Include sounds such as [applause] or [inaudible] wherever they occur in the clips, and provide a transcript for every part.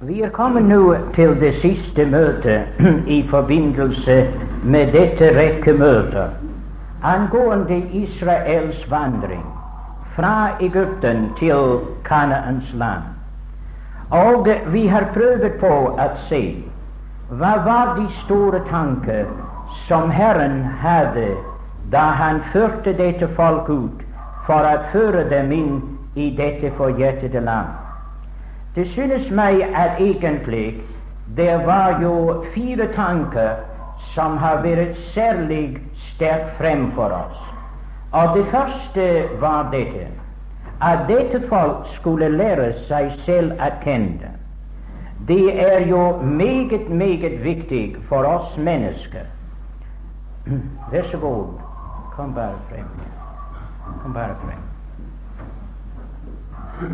Vi er kommet nå til det siste møtet i forbindelse med dette rekkemøtet angående Israels vandring fra Egypten til Kanaans land. Og vi har prøvd på å se hva var de store tanker som Herren hadde da Han førte dette folk ut for å føre dem inn i dette forjettede land. Det synes meg at egentlig det var jo fire tanker som har vært særlig sterkt frem for oss. Og det første var dette at dette folk skulle lære seg selv å kjenne. Det er jo meget, meget viktig for oss mennesker. [clears throat] Vær så god, kom bare frem. Kom bare frem. Det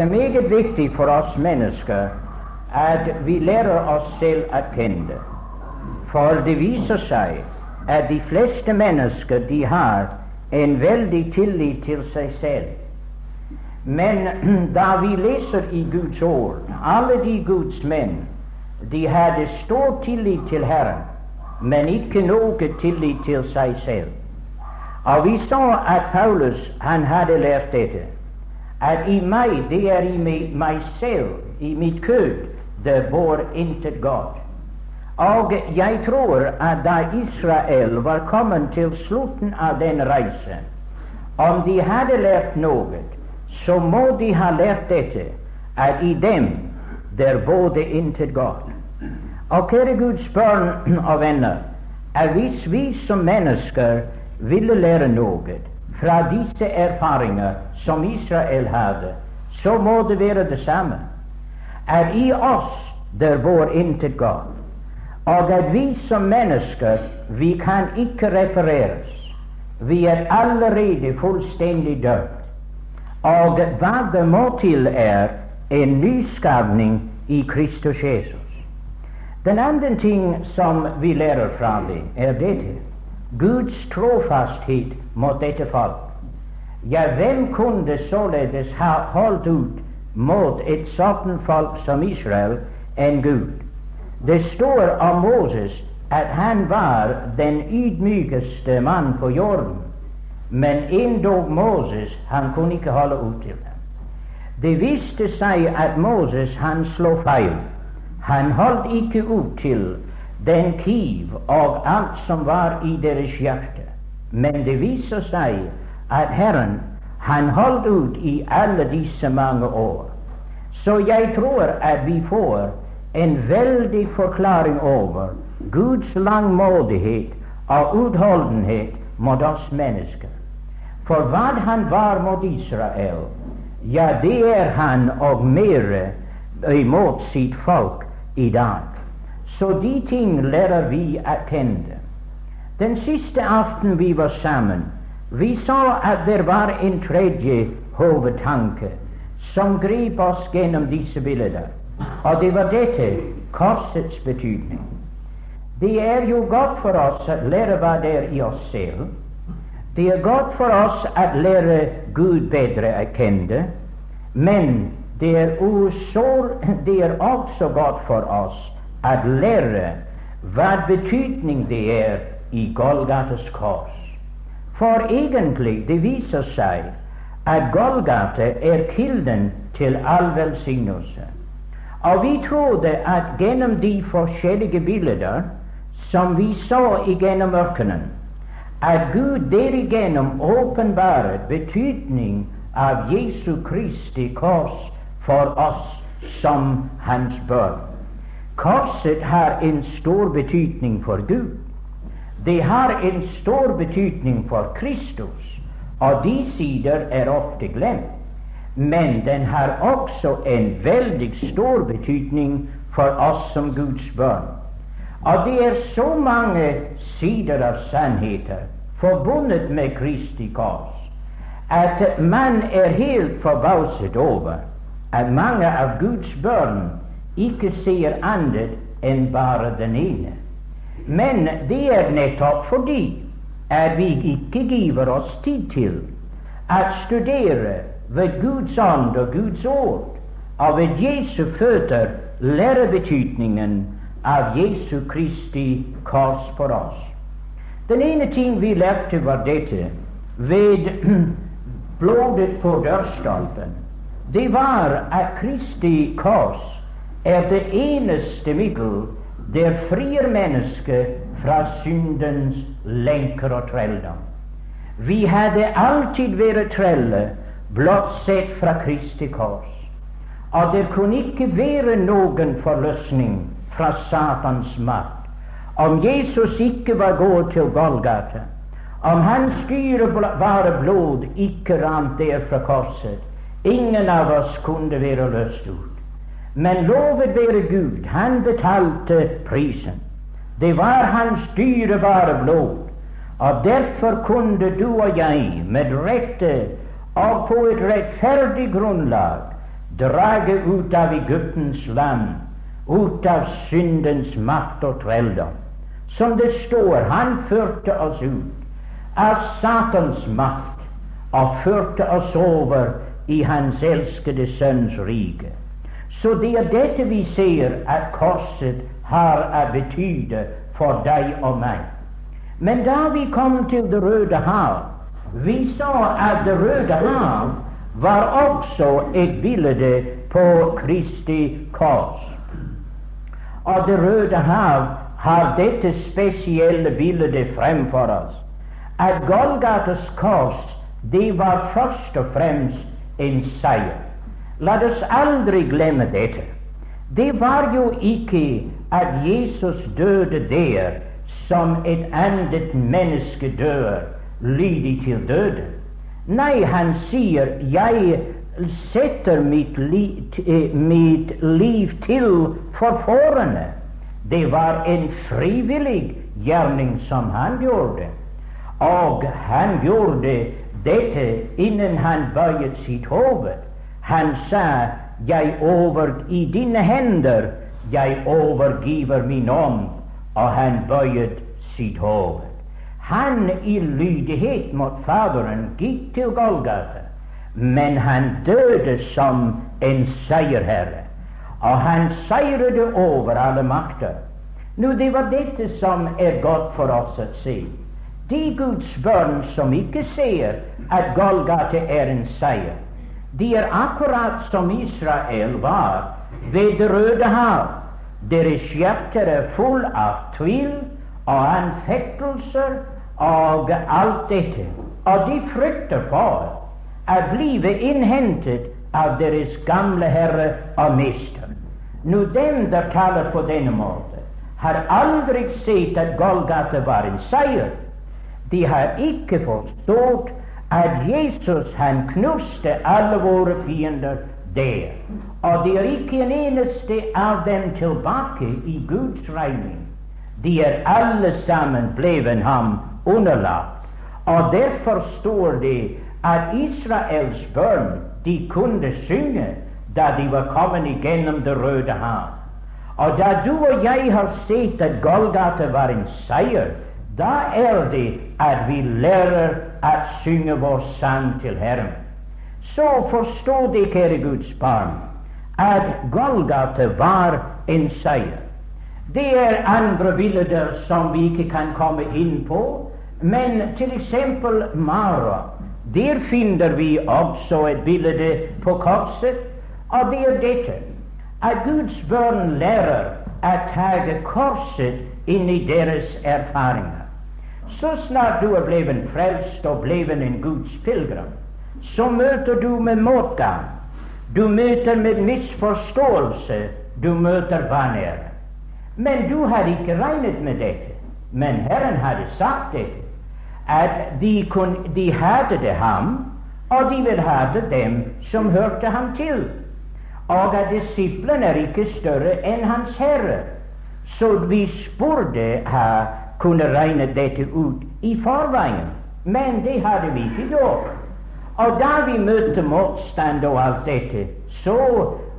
er meget viktig for oss mennesker at vi lærer oss selv å kjenne. For det viser seg at de fleste mennesker de har en veldig tillit til seg selv. Men [clears throat] da vi leser i Guds ord, alle de Guds menn, de hadde stor tillit til Herren, men ikke noe tillit til seg selv. Og vi så at Paulus han hadde lært dette at i meg, det er i meg selv, i mitt kød, det bor intet godt. Og jeg tror at da Israel var kommet til slutten av den reisen, om de hadde lært noe, så må de ha lært dette, at i dem der både intet galt. Og kjære Guds barn og venner, at hvis vi som mennesker ville lære noe fra disse erfaringer som Israel hadde, så må det være det samme. At i oss der bor intet galt. og at vi som mennesker, vi kan ikke repareres. Vi er allerede fullstendig dødt. Og hva det må til, er en nyskapning i Kristus Jesus. Den andre ting som vi lærer fra det, er dette. Guds trofasthet mot dette folk. Ja, hvem kunne således ha holdt ut mot et sånt folk som Israel enn Gud? Det står om Moses at han var den ydmykeste mann på jorden, men endog Moses han kunne ikke holde ut til dem. Det viste seg at Moses han slo feil. Han holdt ikke ut til den kiv og alt som var i deres hjerte. Men det viser seg at Herren han holdt ut i alle disse mange år. Så jeg tror at vi får en veldig forklaring over Guds langmodighet og utholdenhet mot oss mennesker. For hva han var mot Israel, ja, det er han og mere imot sitt folk i dag. Så de ting lærer vi å kjenne. Den siste aften vi var sammen, vi så at det var en tredje hovedtanke som grep oss gjennom disse bilder, og det var dette korsets betydning. Det er jo godt for oss å lære hva det er i oss selv. Det er godt for oss å lære Gud bedre å kjenne, men det er, usår, [laughs] det er også godt for oss å lære hva betydning det er i Golgates kors. For egentlig, det viser seg at Golgate er kilden til all velsignelse. Og vi trodde at gjennom de forskjellige bilder som vi så gjennom ørkenen, at Gud derigjennom åpenbaret betydning av Jesu Kristi kors for oss som Hans barn. Korset har en stor betydning for Gud. Det har en stor betydning for Kristus, og de sider er ofte glemt. Men den har også en veldig stor betydning for oss som Guds barn. Og det er så mange sider av sannheter forbundet med Kristi kors at man er helt forbauset over at mange av Guds børn ikke ser annet enn bare den ene. Men det er nettopp fordi at vi ikke giver oss tid til å studere ved Guds ånd og Guds ord, og ved Jesu føtter lære betydningen av Jesu Kristi kors for oss. Den ene ting vi lærte, var dette ved [clears throat] blodet på dørstolpen. Det var at Kristi kors er det eneste middel der frier mennesket fra syndens lenker og trelldom. Vi hadde alltid vært trelle, blott sett fra Kristi kors. Og det kunne ikke være noen forløsning fra Satans makt om Jesus ikke var gått til Golgata, om hans dyrebare blod ikke rant der fra korset. Ingen av oss kunne være løst ut. Men lovet være Gud, han betalte prisen. Det var hans dyrebare blod. Og derfor kunne du og jeg med rette og på et rettferdig grunnlag drage ut av Egyptens land, ut av syndens makt og trelldom. Som det står, han førte oss ut av Satans makt og førte oss over i Hans elskede Sønns rike. Så det er dette vi ser at korset har å betyde for deg og meg. Men da vi kom til Det røde hav, vi så at Det røde hav var også et bilde på Kristi kors. Og Det røde hav har dette spesielle bildet fremfor oss. At Golgates kors, det var først og fremst en seier. La oss aldri glemme dette. Det var jo ikke at Jesus døde der som et annet menneske dør, lydig til døden. Nei, han sier 'jeg setter mitt, li eh, mitt liv til for fårene'. Det var en frivillig gjerning som han gjorde. Og han gjorde dette innen han bøyet sitt hode. Han sa, 'Jeg over i dine hender, jeg overgiver min ånd', og han bøyet sitt hode. Han i lydighet mot Faderen gikk til Golgata, men han døde som en seierherre, og han seiret over alle makter. Nå, det var dette som er godt for oss å se. De Guds barn som ikke ser at Golgata er en seier, de er akkurat som Israel var ved Det røde hav. Deres hjerter er full av tvil og anfektelser og alt dette. Og de frykter for å bli innhentet av deres gamle herre og mester. Nå, dem der taler på denne måten, har aldri sett at Golgata var en seier. De har ikke forstått at Jesus han knuste alle våre fiender der. Og det er ikke en eneste av dem tilbake i Guds regning. De er alle sammen blevet ham underlagt. Og derfor står det at Israels barn de kunne synge da de var kommet igjennom Det røde hav. Og da du og jeg har sett at Golgata var en seier, da er det at vi lærer å synge vår sang til Herren. Så forstå det, kjære Guds barn, at Golgata var en seier. Det er andre bilder som vi ikke kan komme inn på, men til eksempel Mara. Der finner vi også et bilde på korset, og det er dette at Guds barn lærer å ta korset inn i deres erfaringer. Så snart du er blevet frelst og blevet en Guds pilegrim, så møter du med motgang. Du møter med misforståelse. Du møter vanære. Men du har ikke regnet med dette. Men Herren hadde sagt dette, at de, kun, de hadde det ham, og de vil ha det dem som hørte ham til. Og at disiplene er ikke større enn Hans Herre. Så vi burde ha kunne regne dette ut i forveien. Men det hadde vi ikke gjort. Og da vi møtte motstand og alt dette, så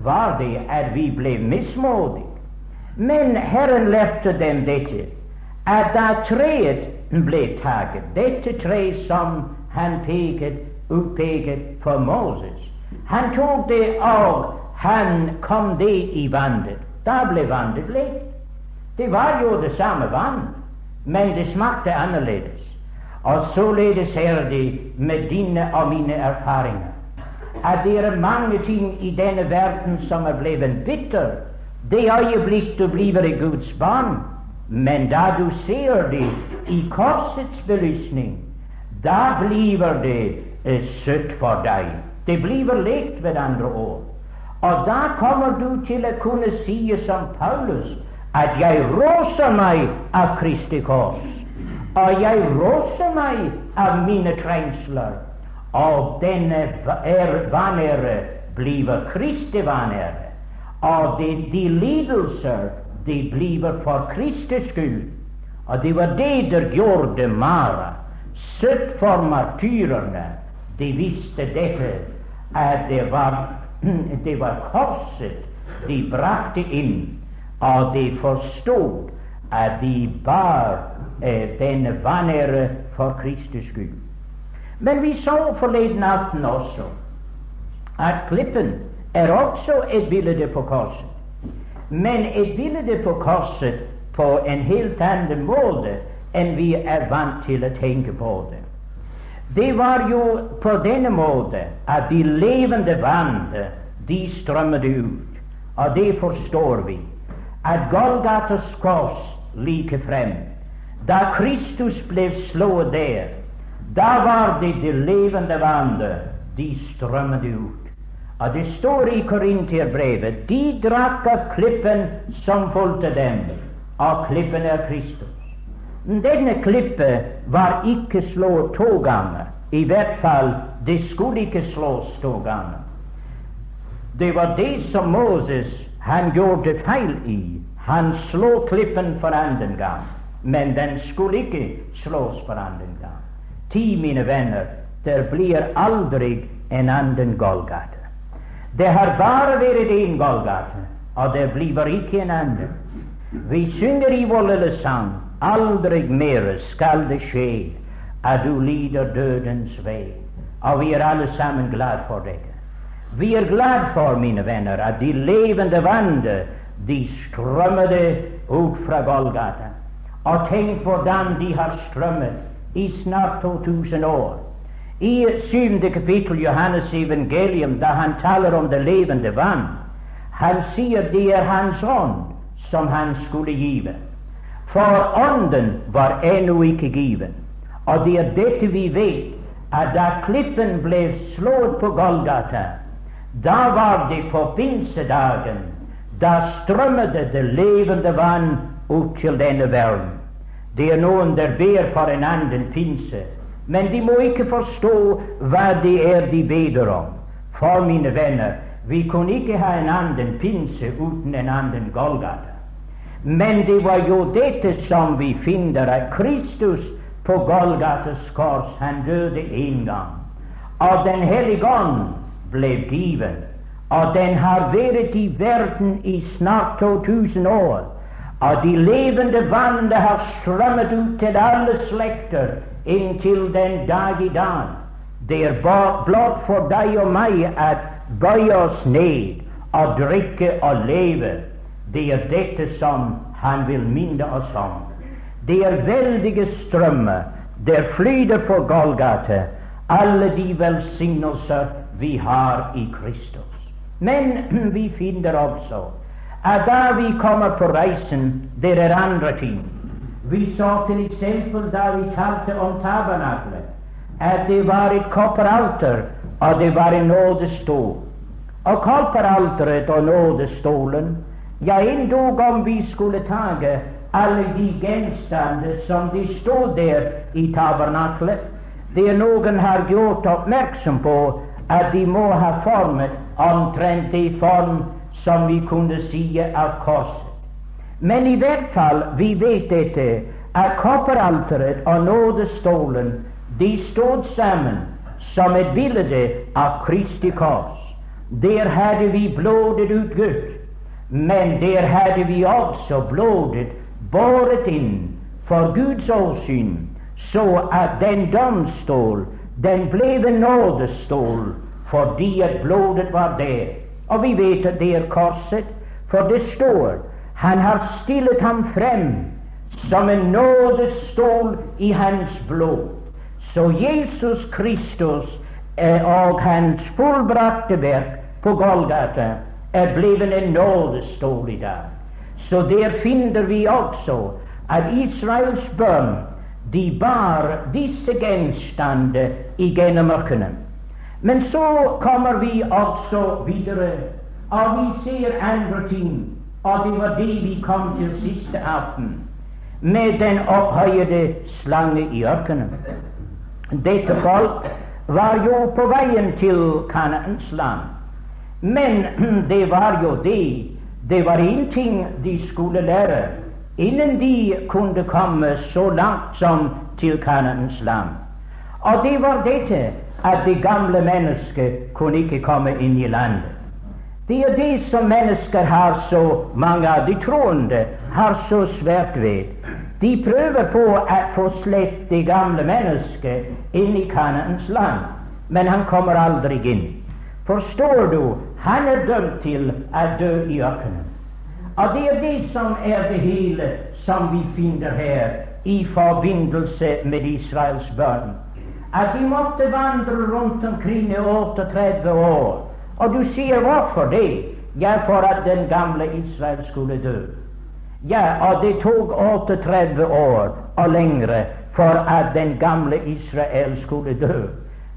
var det at vi ble mismodige. Men Herren lærte dem dette, at da treet ble taget, dette treet som han peket, utpeket for Moses, han tok det og han kom det i vannet. Da ble vannet lekt. Det var jo det samme vann, men det smakte annerledes. Og således er det med dine og mine erfaringer at det er mange ting i denne verden som er blevet bitter det øyeblikk du blir Guds barn. Men da du ser det i korsets belysning, da blir det eh, søtt for deg. Det blir lekt ved andre ord. Og da kommer du til å kunne si som Paulus at jeg roser meg av Kristi kors, og jeg roser meg av mine trengsler, og denne vanære blir Kristi vanære, og de, de lidelser de blir for Kristus skyld. Og det var det der gjorde Mara. Søtt for martyrene. De visste dette, at det var [clears throat] det var korset de brakte inn, og de forstod at de bar eh, denne vanære for Kristus skyld. Men vi så forleden aften også at klippen er også et bilde på korset. Men et bilde på korset på en helt annen måte enn vi er vant til å tenke på det. Det var jo på denne måte at de levende vann de strømmet ut. Og det forstår vi. At Golgatas kors like frem, da Kristus ble slått der, da var det de levende vannet de strømmet ut. Og det står i Korinterbrevet de drakk av klippen som fulgte dem, og klippen er Kristus. Denne klippet var ikke slått to ganger. I hvert fall, det skulle ikke slås to ganger. Det var det som Moses han gjorde feil i. Han slå klippen for andre gang, men den skulle ikke slås for andre gang. Ti, mine venner, der blir aldri en annen Golgata. Det har bare vært én Golgata, og det blir ikke en annen. Vi synger i vår lille sang Aldri mer skal det skje at du lider dødens vei. Og vi er alle sammen glad for det. Vi er glad for, mine venner, at de levende vannet de strømmede ut fra Golgata. Og tenk hvordan de har strømmet i snart 2000 år. I syvende kapittel Johannes evangelium, da han taler om det levende vann, han sier det er Hans ånd som han skulle give. For Ånden var ennå ikke given. Og det er dette vi vet, at da klippen ble slått på Golgata, da var det på pinsedagen. Da strømmet det levende vann ut til denne verden. Det er noen der ber for en annen pinse, men de må ikke forstå hva det er de beder om. For mine venner, vi kunne ikke ha en annen pinse uten en annen Golgata. Men det var jo dette som vi finner at Kristus på Golgatas kors, han døde en gang. Og Den hellige ånd ble given, og den har vært i verden i snart 2000 år. Og de levende vannene har strømmet ut til alle slekter inntil den dag i dag. Det er blott for deg og meg at bøye oss ned og drikke og leve det er dette som han vil minne oss om. Det er veldige strømmer. Der flyter på Golgata alle de velsignelser vi har i Kristus. Men [clears throat] vi finner også at da vi kommer på reisen, det er andre ting. Vi så til eksempel da vi talte om tabernaklet, at det var et kopperalter, og det var en nådestol. Og kopperalteret og nådestolen ja, endog om vi skulle tage alle de gjenstander som de stod der i tabernaklet, det noen har gjort oppmerksom på at de må ha formet omtrent i form som vi kunne si av korset. Men i hvert fall, vi vet dette, at kopperalteret og nådestolen de stod sammen som et bilde av Kristi kors. Der hadde vi blodet ut Gud, men der hadde vi også blodet båret inn for Guds åsyn, så at den domstol, den ble en nådestol fordi at blodet var der. Og vi vet at det er korset, for det står han har stillet ham frem som en nådestol i hans blod. Så Jesus Kristus eh, og hans fullbrakte verk på Golgata er blitt en nådestol i dag. Så der finner vi også at Israels bønn de bar disse gjenstander igjennom ørkenen. Men så kommer vi altså videre, og vi ser andre ting, og det var det vi kom til siste aften, med den opphøyede slange i ørkenen. Dette folk var jo på veien til Kanaans land, men [clears throat] det var jo det Det var én ting de skulle lære innen de kunne komme så langt som til Kanaans land. Og det var dette at det gamle mennesket kunne ikke komme inn i landet. Det er det som mennesker har så mange av de troende har så svært ved. De prøver på å få slett det gamle mennesket inn i Kanaans land, men han kommer aldri inn. Forstår du? Han er dømt til å dø i ørkenen. Og det er det som er det hele som vi finner her i forbindelse med Israels barn at de måtte vandre rundt omkring i 38 år. Og du sier hvorfor det? Ja, for at den gamle Israel skulle dø. Ja, og det tok 38 år og lengre for at den gamle Israel skulle dø.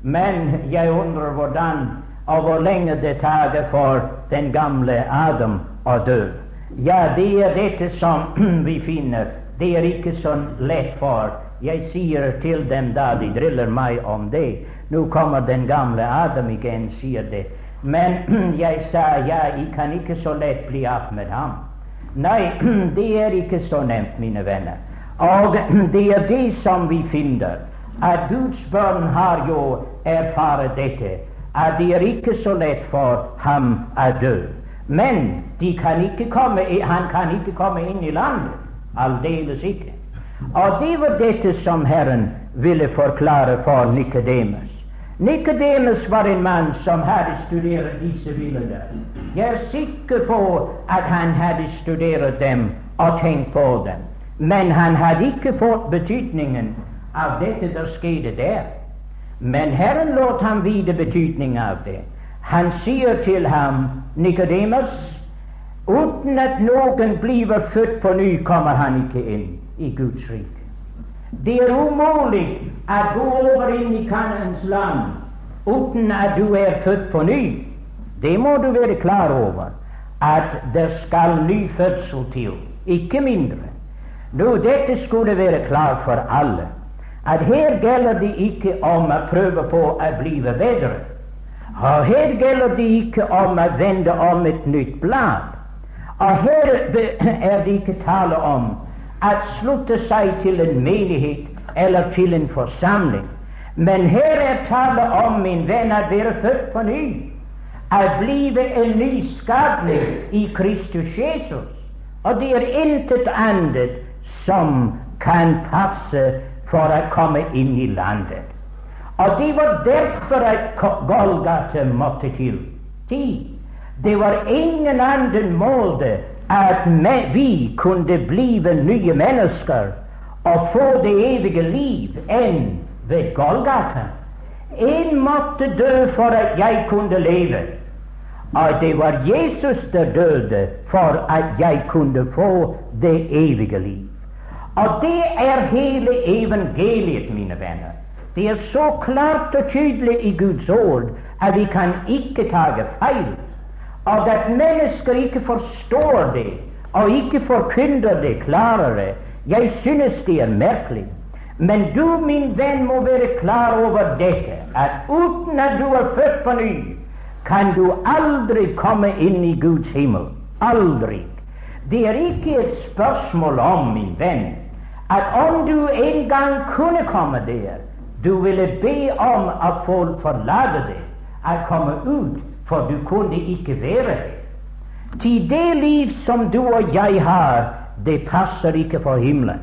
Men jeg undrer hvordan og hvor lenge det tar for den gamle Adam å dø. Ja, det er dette som [clears throat] vi finner. Det er ikke så lett for jeg sier til dem da de driller meg om det Nå kommer den gamle Adam igjen, sier det. Men [clears throat] jeg sa ja, jeg kan ikke så lett bli av med ham. Nei, [clears throat] det er ikke så nevnt, mine venner. Og [clears throat] det er det som vi finner, at Guds barn har jo erfart dette, at det er ikke så lett for ham å dø. Men kan komme, han kan ikke komme inn i landet. Aldeles ikke. Og det var dette som Herren ville forklare for Nikodemus. Nikodemus var en mann som hadde studert disse bildene. Jeg er sikker på at han hadde studert dem og tenkt på dem. Men han hadde ikke fått betydningen av dette der skjedde der. Men Herren lot ham vite betydningen av det. Han sier til ham, Nikodemus, uten at noen blir født på ny, kommer han ikke inn i Guds rike. Det er umulig å gå over inn i Kanaans land uten at du er født på ny. Det må du være klar over, at det skal ny fødsel til, ikke mindre. Nå, dette skulle være klart for alle, at her gjelder det ikke om å prøve på å bli bedre. Og her gjelder det ikke om å vende om et nytt blad. Og her er det ikke tale om at slutte seg til en menighet eller til en forsamling. Men her er tale om, min venn, at være født på ny, å blive en ny skapning i Kristus Jesus. Og det er intet annet som kan passe for å komme inn i landet. Og det var derfor at Golgata måtte til. Det var ingen annen måte at vi kunne blive nye mennesker og få det evige liv enn ved Golgata. En måtte dø for at jeg kunne leve. Og det var Jesus der døde for at jeg kunne få det evige liv. Og det er hele evangeliet, mine venner. Det er så klart og tydelig i Guds ord at vi kan ikke ta feil at mennesker ikke forstår det og ikke forkynner det klarere, jeg synes det er merkelig. Men du, min venn, må være klar over dette, at uten at du er født på ny, kan du aldri komme inn i Guds himmel. Aldri. Det er ikke et spørsmål om, min venn, at om du en gang kunne komme der, Du ville be om at folk forlater det, at komme ut, for du kunne ikke være det. Til det liv som du og jeg har, det passer ikke for himmelen.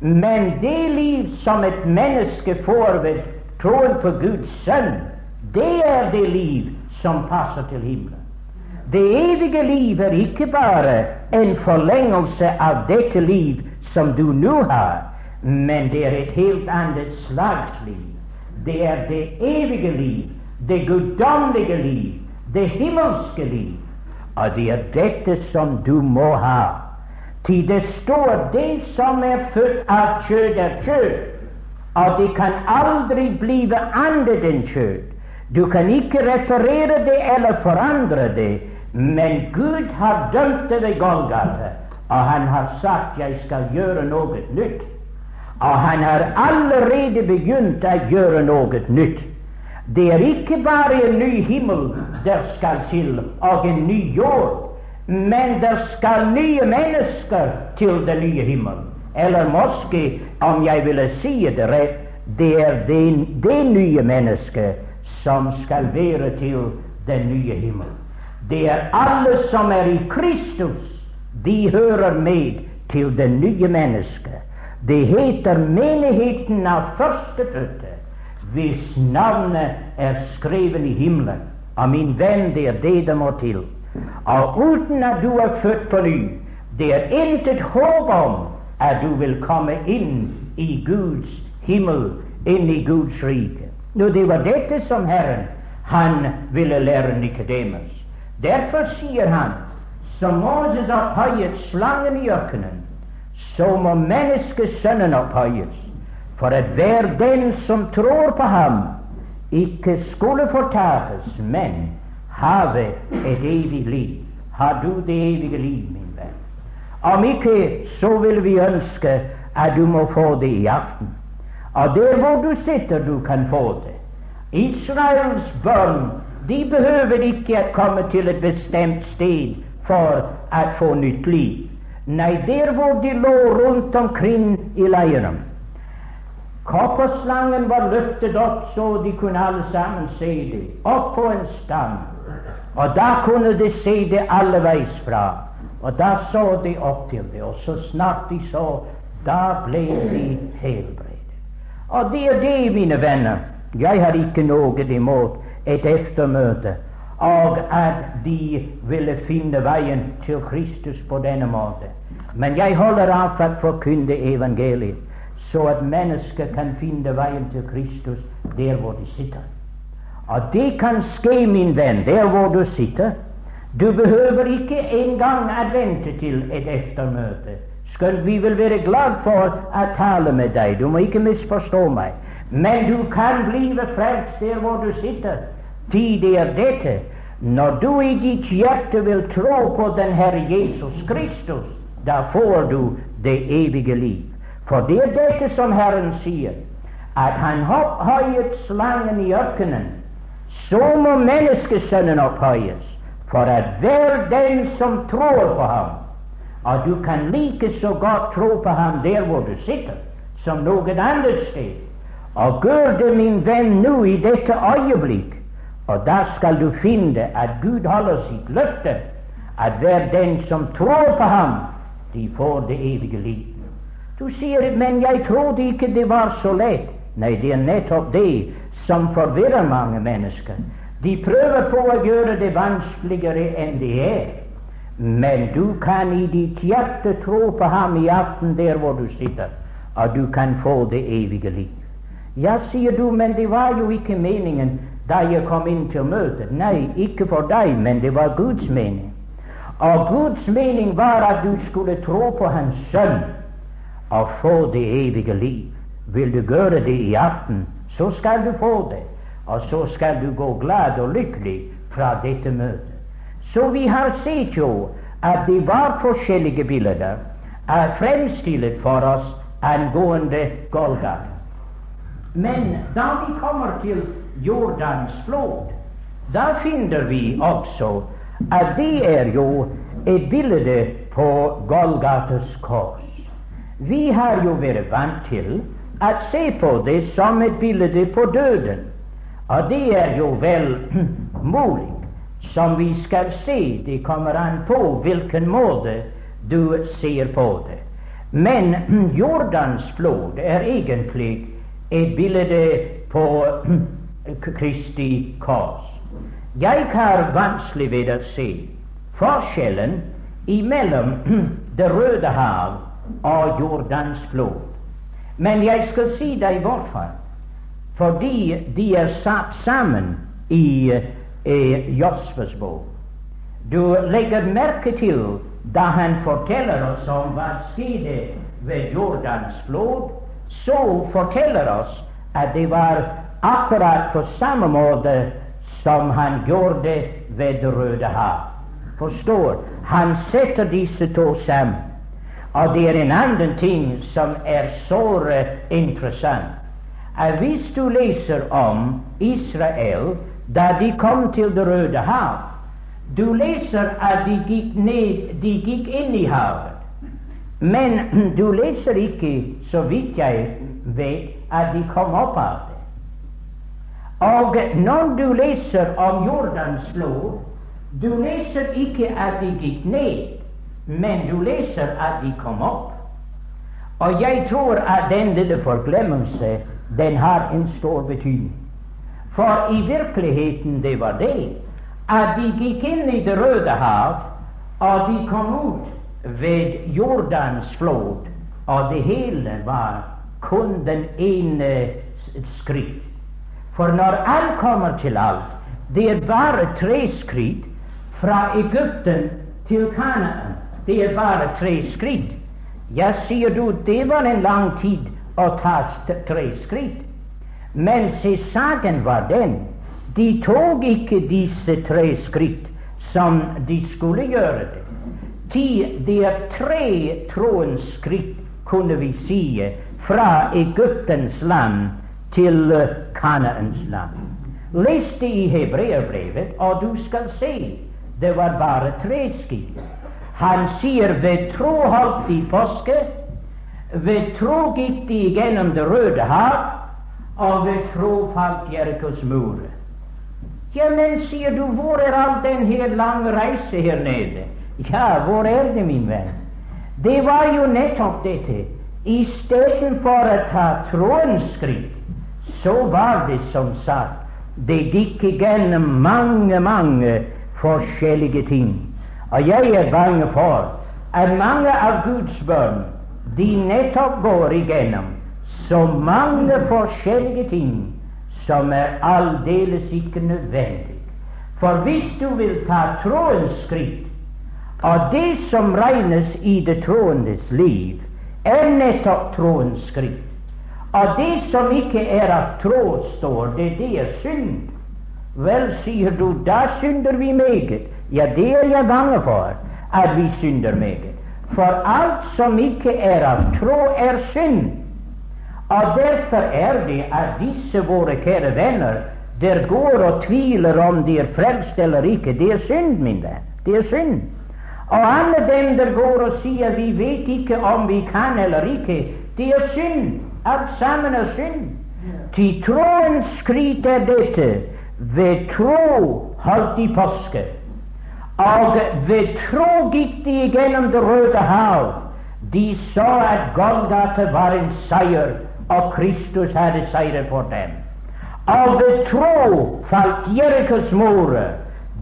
Men det liv som et menneske får ved troen på Guds sønn, det er det liv som passer til himmelen. Det evige liv er ikke bare en forlengelse av dette liv som du nå har, men det er et helt annet slags liv. Det er det evige liv, det guddommelige liv, det himmelske liv. Og det er dette som du må ha. Til det står det som er født av kjød, er kjød, og det kan aldri bli annet enn kjød. Du kan ikke referere det eller forandre det, men Gud har dømt det ved Golgata, og han har sagt 'jeg skal gjøre noe nytt'. Og han har allerede begynt å gjøre noe nytt. Det er ikke bare en ny himmel der skal til, og en ny jord, men der skal nye mennesker til den nye himmel. Eller måske, om jeg ville si det rett, det er det, det nye mennesket som skal være til den nye himmel. Det er alle som er i Kristus, de hører med til det nye mennesket. Det heter menigheten av førstefødte, hvis navnet er skrevet i himmelen. Og min venn, det er det det må til. Og uten at du er født på ny, det er intet håp om at du vil komme inn i Guds himmel, inn i Guds rike. Nå, det var dette som Herren han ville lære Nikodemus. Derfor sier han, som Moses opphøyet slangen i ørkenen, så må menneskesønnen opphøyes, for at hver den som tror på ham, ikke skulle fortapes, men have et evig liv. Har du det evige liv, min venn? Om ikke, så vil vi ønske at du må få det i aften. Og der hvor du sitter, du kan få det. Israels barn de behøver ikke å komme til et bestemt sted for å få nytt liv. Nei, der hvor de lå rundt omkring i leiren. Kopperslangen var løftet opp så de kunne alle sammen se det, opp på en stang. Og da kunne de se det alleveis fra. Og da så de opp til det, og så snart de så, da ble de helbredet. Og det er det, mine venner. Jeg har ikke noe imot et eftermøte, og at de ville finne veien til Kristus på denne måten. Men jeg holder av for å forkynne evangeliet, så at mennesker kan finne veien til Kristus der hvor de sitter. Og det kan skje, min venn, der hvor du sitter. Du behøver ikke engang å vente til et eftermøte. Skal vi vil være glad for å tale med deg. Du må ikke misforstå meg. Men du kan bli frelst der hvor du sitter. Tid er dette. Når du i ditt hjerte vil tro på den Herre Jesus Kristus, da får du det evige liv. For det er dette som Herren sier, at han opphøyet slangen i ørkenen. Så må menneskesønnen opphøyes, for at hver den som tror på ham Og du kan like så godt tro på ham der hvor du sitter, som noe annet sted. Og gjør det, min venn, nå i dette øyeblikk, og da skal du finne at Gud holder sitt løfte, at hver den som tror på ham, de får det evige liv. Du sier, men jeg trodde ikke det var så lett. Nei, det er nettopp det som forvirrer mange mennesker. De prøver på å gjøre det vanskeligere enn det er. Men du kan i ditt hjerte tro på ham i aften der hvor du sitter, og du kan få det evige liv. Ja, sier du, men det var jo ikke meningen da jeg kom inn til møtet. Nei, ikke for deg, men det var Guds mening. Og Guds mening var at du skulle tro på Hans Sønn og få det evige liv. Vil du gjøre det i aften, så skal du få det. Og så skal du gå glad og lykkelig fra dette møtet. Så vi har sett jo at det var forskjellige bilder fremstilt for oss angående Golgata. Men da vi kommer til Jordans flod, da finner vi også at det er jo et bilde på Golgates kors. Vi har jo vært vant til å se på det som et bilde på døden. Og det er jo vel [clears throat] mulig, som vi skal se. Det kommer an på hvilken måte du ser på det. Men [clears throat] Jordans flod er egentlig et bilde på [clears throat] Kristi kors. Jeg har vanskelig ved å se forskjellen imellom Det røde hav og Jordans flod. Men jeg skal si deg hvorfor. fordi de er satt sammen i, i Josfes bok. Du legger merke til da han forteller oss om hva skjedde ved Jordans flod, så forteller oss at det var akkurat på samme måte som han gjorde ved Det røde hav. Forstår? Han setter disse to sammen. Og det er en annen ting som er såre interessant. Hvis du leser om Israel da de kom til Det røde hav, du leser at de gikk, ned, de gikk inn i havet. Men [clears throat] du leser ikke, så vidt jeg vet, at de kom opp av det. Og når du leser om Jordans lov, du leser ikke at de gikk ned, men du leser at de kom opp. Og jeg tror at den lille forglemmelse den har en stor betydning. For i virkeligheten det var det at de gikk inn i Det røde hav, og de kom ut ved Jordans flod, og det hele var kun den ene skritt. For når alt kommer til alt, det er bare tre skritt fra Egypten til Kanaan. Det er bare tre skritt. Ja, sier du, det var en lang tid å ta tre skritt. Men se, saken var den de tok ikke disse tre skritt som de skulle gjøre det. Det er tre troens skritt, kunne vi si, fra Egyptens land til Kanaens Kanaans land. Les det i hebreerbrevet, og du skal se det var bare tre skritt. Han sier ved tro holdt de påske, ved tro gikk de gjennom Det røde hav, og ved tro falt Jerikos mur. Ja, men, sier du, hvor er all den her lange reise her nede? Ja, hvor er det, min venn? Det var jo nettopp dette. Istedenfor å ta troens skritt, så var det som sagt det gikk igjennom mange, mange forskjellige ting. Og jeg er bange for at mange av Guds barn de nettopp går igjennom så mange forskjellige ting som er aldeles ikke nødvendig. For hvis du vil ta troens skritt, og det som regnes i det troendes liv, er nettopp troens skritt, og det som ikke er av tråd, står det, det er synd. Vel, sier du, da synder vi meget. Ja, det er jeg bange for, at vi synder meget. For alt som ikke er av tro, er synd. Og derfor er det at disse våre kjære venner der går og tviler om de er frelst eller ikke. Det er synd, min venn. Det er synd. Og alle dem der går og sier vi vet ikke om vi kan eller ikke, det er synd. Alt sammen er synd. Til troens skryt er dette. Ved tro holdt de påske. Og ved tro gikk de gjennom Det røde hav. De så at Golgata var en seier, og Kristus hadde seiret for dem. Og ved tro falt Jerikos mor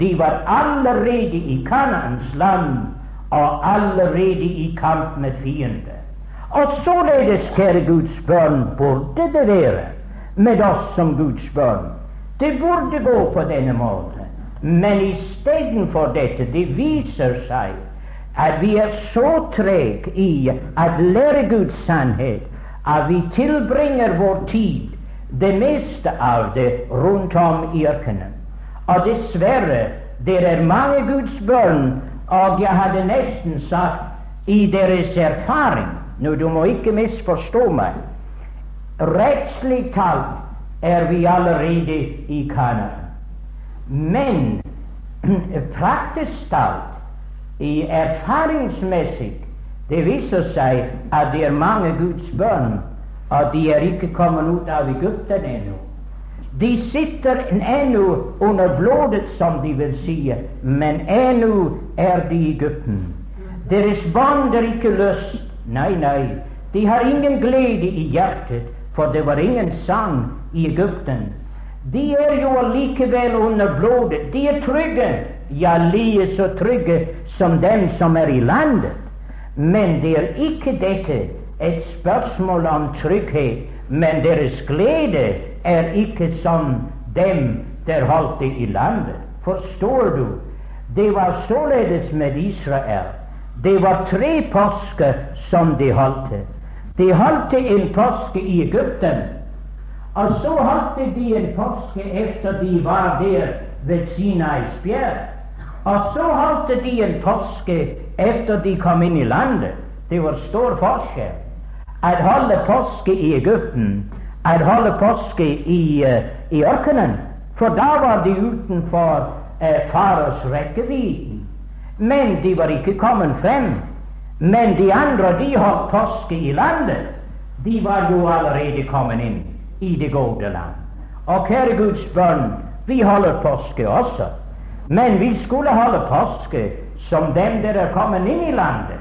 De var allerede i Kanaans land, og allerede i kamp med fiender. Og således, kjære Guds barn, burde det være med oss som Guds barn. Det burde gå på denne måten. Men istedenfor dette, det viser seg at vi er så trege i å lære Guds sannhet at vi tilbringer vår tid, det meste av det, rundt om i ørkenen. Og dessverre, det er mange Guds barn, og jeg hadde nesten sagt i deres erfaring nå, du må ikke misforstå meg. Rettslig talt er vi allerede i Canada. Men [clears throat] praktisk talt, i erfaringsmessig, det viser seg at det er mange Guds barn at de er ikke kommet ut av Egypten ennå. De sitter ennå under blodet, som de vil si, men ennå er de i Egypten. Deres bånd er ikke løst. Nei, nei, de har ingen glede i hjertet, for det var ingen sang i Egypten. De er jo allikevel under blodet. De er trygge, ja, like så trygge som dem som er i landet. Men det er ikke dette et spørsmål om trygghet, men deres glede er ikke som dem der holdt det i landet. Forstår du? Det var således med Israel. Det var tre påsker som de holdt. De holdt en påske i Egypten, og så holdt de en påske efter de var der ved Sinais bjerg. Og så holdt de en påske efter de kom inn i landet. Det var stor forskjell. At holde påske i Egypten, at holde påske i, uh, i ørkenen, for da var de utenfor uh, fares rekkevidde. Men de var ikke kommet frem. Men de andre, de holdt påske i landet. De var jo allerede kommet inn i det gode land. Og kjære Guds barn, vi holder påske også. Men vi skulle holde påske som dem der er kommet inn i landet,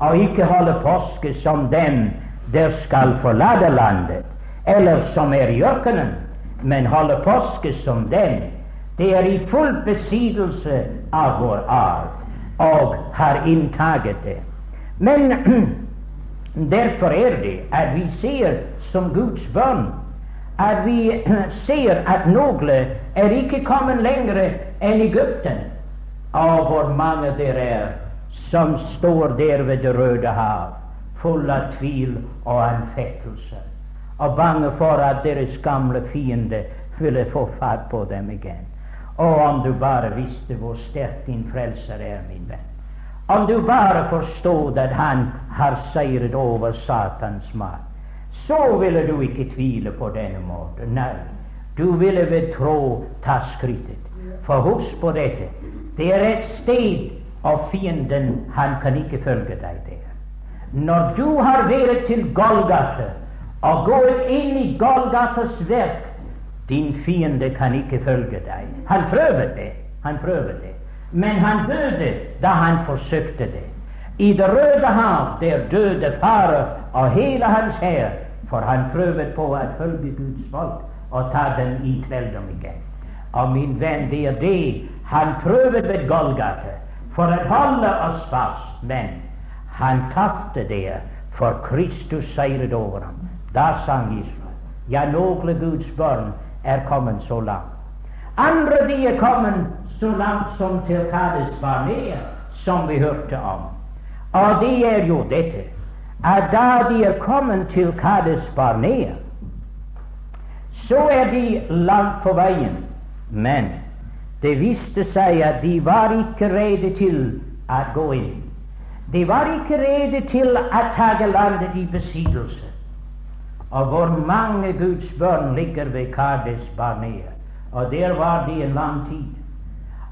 og ikke holde påske som dem der skal forlate landet, eller som er i ørkenen, men holde påske som dem. Det er i full besittelse av vår arv og har inntaget det. Men [clears throat] derfor er det at vi ser som Guds barn at vi ser at noen er ikke kommet lenger enn Egypten. Og hvor mange der er som står der ved Det røde hav, full av tvil og anfektelse, og bange for at deres gamle fiende ville få fatt på dem igjen. Og om du bare visste hvor sterk din frelser er, min venn. Om du bare forstod at han har seiret over Satans makt så ville du ikke tvile på denne måten. Nei, du ville ved tro ta skrittet. For husk på dette, det er et sted, og fienden, han kan ikke følge deg der. Når du har vært til Golgata og gått inn i Golgatas verk, din fiende kan ikke følge deg. Han prøver det, han prøver det. Men han døde da han forsøkte det. I Det røde hav der døde Farer og hele hans hær for han prøvde på å følge Guds folk og ta dem i kveldom igjen. Og min venn, det er det han prøvde ved Golgata for å holde oss fast. Men han tapte det, for Kristus seiret over ham. Da sang Israel. Ja, noen Guds barn er kommet så langt. Andre de er kommet så langt som til Kades var med. som vi hørte om. Og det er jo dette at da de er kommet til Kades Barnea, så er de langt på veien. Men det viste seg at de var ikke rede til å gå inn. De var ikke rede til å ta landet i besittelse. Og hvor mange Guds barn ligger ved Kades Barnea. Og der var de en lang tid.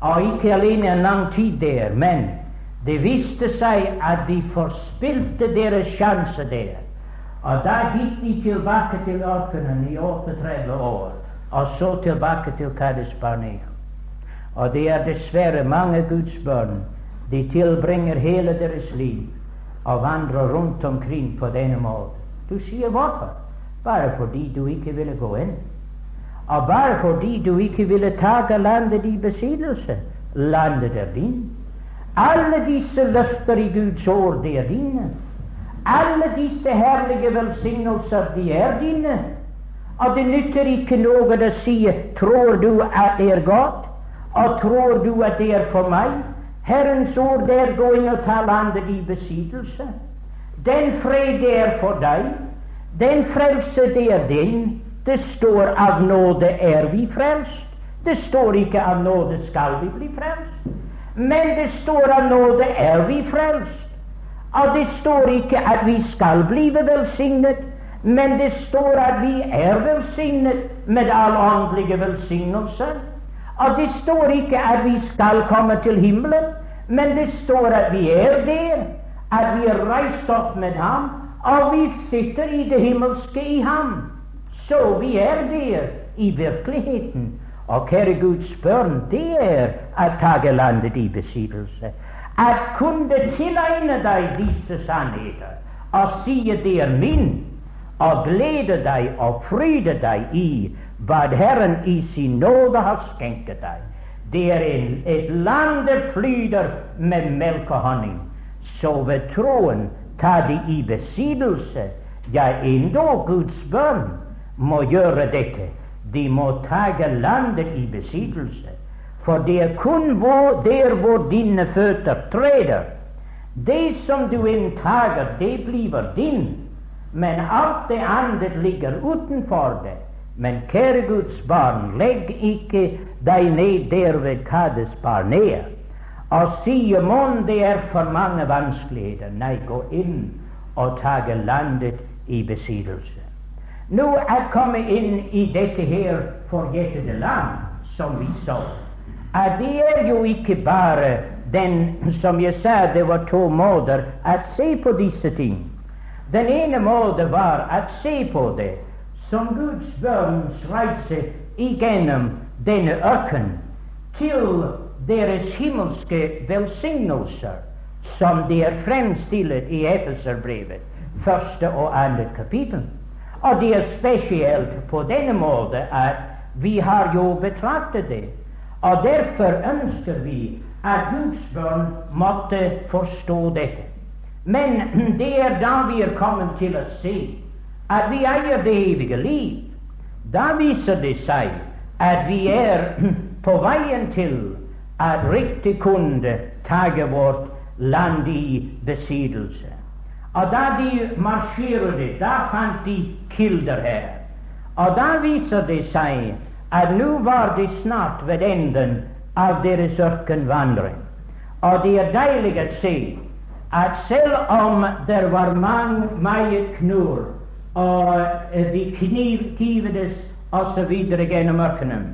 Og ikke alene en lang tid der, men det viste seg at de forspilte deres sjanse der. Og da gikk de tilbake til ørkenen i 38 år, og så tilbake til Kades Barnea. Og det er dessverre mange Guds barn. De tilbringer hele deres liv og vandrer rundt omkring på denne måten. Du sier hvorfor? Bare fordi du ikke ville gå inn. Og bare fordi du ikke ville ta landet i besittelse. Landet er din. Alle disse løfter i Guds år, de er dine. Alle disse herlige velsignelser, de er dine. Og det nytter ikke noe å si 'Tror du at det er godt?' og 'Tror du at det er for meg?' Herrens ord er inn og ta landet i besittelse. Den fred det er for deg, den frelse det er din. Det står av nåde er vi frelst. Det står ikke av nåde skal vi bli frelst. Men det står av nåde er vi frelst. Og det står ikke at vi skal blive velsignet, men det står at vi er velsignet med all åndelige velsignelse. Og det står ikke at vi skal komme til himmelen, men det står at vi er der, at vi er reist opp med ham, Og vi sitter i det himmelske i ham. Så vi er der i virkeligheten. Og kjære Guds børn, det er å ta landet i besittelse. At kunne tilegne deg disse sannheter og si det er min, og glede deg og fryde deg i hva Herren i sin nåde har skjenket deg. Det er en, et land det flyter med melk og honning. Så ved troen ta det i besittelse. Ja, endog Guds børn må gjøre dette. De må ta landet i besittelse. For det er kun hvor, der hvor dine føtter treder. Det som du inntager, det blir din. Men alt det andre ligger utenfor det. Men kjære Guds barn, legg ikke deg ned der ved Kades Barnea og sier mon det er for mange vanskeligheter. Nei, gå inn og ta landet i besittelse. Nå er kommet inn i dette her forjettede land, som vi så, at det er jo ikke bare den, som jeg sa, det var to måter å se på disse ting. Den ene måten var å se på det som Guds børns reise igjennom denne ørken til deres himmelske velsignelser, som de er fremstilt i Efeserbrevet, første og andre kapittel. Og det er spesielt på denne måten at vi har jo betraktet det. Og derfor ønsker vi at Guds barn måtte forstå dette. Men [clears throat] det er da vi er kommet til å se at vi eier det evige liv. Da viser det seg at vi er [clears throat] på veien til at riktig kunne tage vårt land i besittelse. Og da de marsjerte, da fant de kilder her. Og da viser det seg at nå var de snart ved enden av deres ørkenvandring. Og det er deilig å se at selv om det var mange, meget knur, og de kniv, kivedes osv. gjennom ørkenen,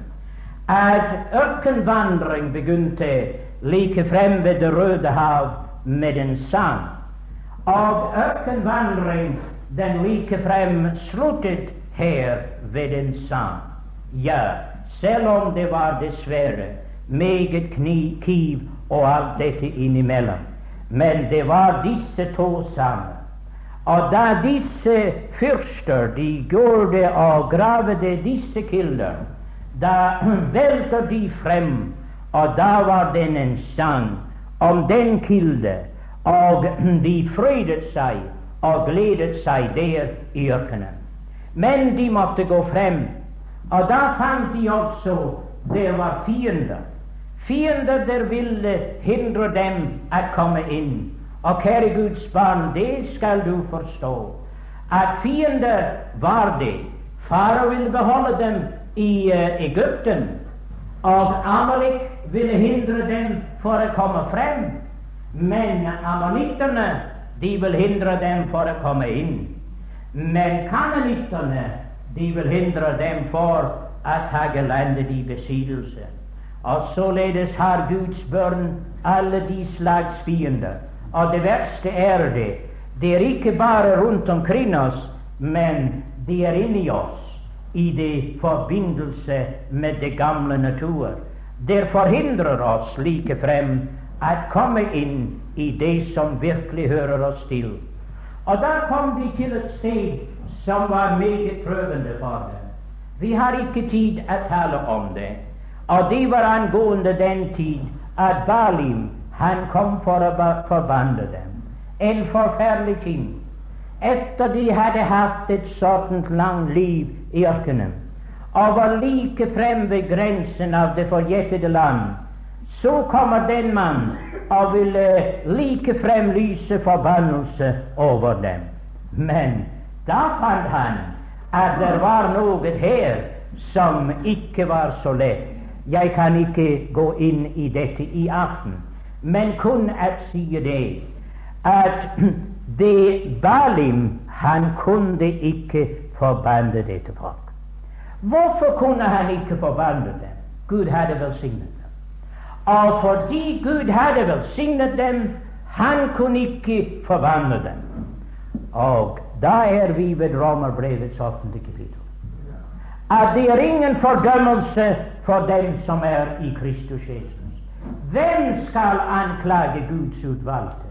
at ørkenvandring begynte like frem ved Det røde hav med en sang og ørkenvandring den likefrem sluttet her ved en sang. Ja, selv om det var dessverre meget kni, kiv og alt dette innimellom. Men det var disse to sammen. Og da disse fyrster de gjorde og gravde disse kilder, da [clears throat] velter de frem, og da var den en sang om den kilde og [clears throat] de frydet seg og gledet seg der i ørkenen. Men de måtte gå frem, og da fant de også det var fiender. Fiender der ville hindre dem å komme inn. Og kjære Guds barn, det skal du forstå, at fiender var det. Farao ville beholde dem i uh, Egypten, og Amalek ville hindre dem for å komme frem. Men ammonittene de vil hindre dem for å komme inn. Men kanonittene de vil hindre dem for å ta landet i besittelse. Og således har Guds børn alle de slags fiender. Og det verste er det, det er ikke bare rundt omkring oss, men de er inni oss i det forbindelse med det gamle natur. Det forhindrer oss like frem å komme inn i det som virkelig hører oss til. Og da kom de til et sted som var meget prøvende for dem. Vi har ikke tid å tale om det. Og det var angående den tid at Balim han kom for å forvandle dem. En forferdelig ting. Etter de hadde hatt et sånt langt liv i ørkenen og var like frem ved grensen av det forjettede land, så kommer den mann og vil like frem lyse forbannelse over dem. Men da fant han at det var noe her som ikke var så lett. Jeg kan ikke gå inn i dette i aften, men kun at si det at [clears throat] det Balim han kunne ikke forbanne dette folk. Hvorfor kunne han ikke forbanne dem? Gud hadde velsignet og fordi Gud hadde velsignet dem, han kunne ikke forvandle dem. Og da er vi ved Romerbrevets offentlige kapittel. At det er ingen fordømmelse for dem som er i Kristus Jesus. Hvem skal anklage Guds utvalgte?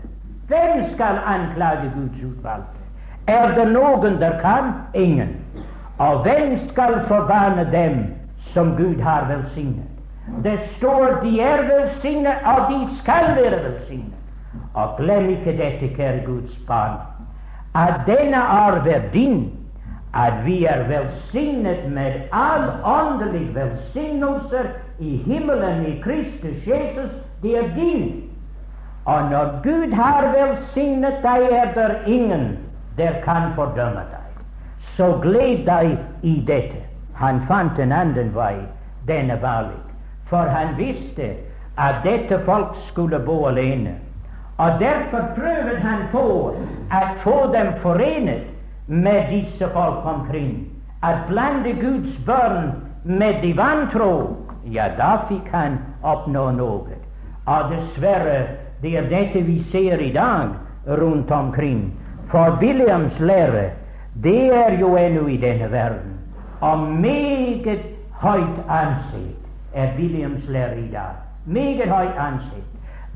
Hvem skal anklage Guds utvalgte? Er det noen der kan? Ingen. Og hvem skal forbanne dem som Gud har velsignet? Det står de er velsignet, og de skal være velsignet. Og glem ikke dette, kjære Guds barn, at denne arv er din, at vi er velsignet med all åndelig velsignelser i himmelen i Kristus Jesus, det er din. Og når Gud har velsignet deg, er det ingen der kan fordømme deg. Så gled deg i dette. Han fant en annen vei, denne Balik, for han visste at dette folk skulle bo alene. Og derfor prøvde han på å få dem forenet med disse folk omkring. At blande Guds barn med de vantro, ja, da fikk han oppnå noe. Og dessverre, det er dette vi ser i dag rundt omkring. For Williams lære, det er jo ennå i denne verden. Og meget høyt ansett er Williams lære i dag. Meget høyt ansett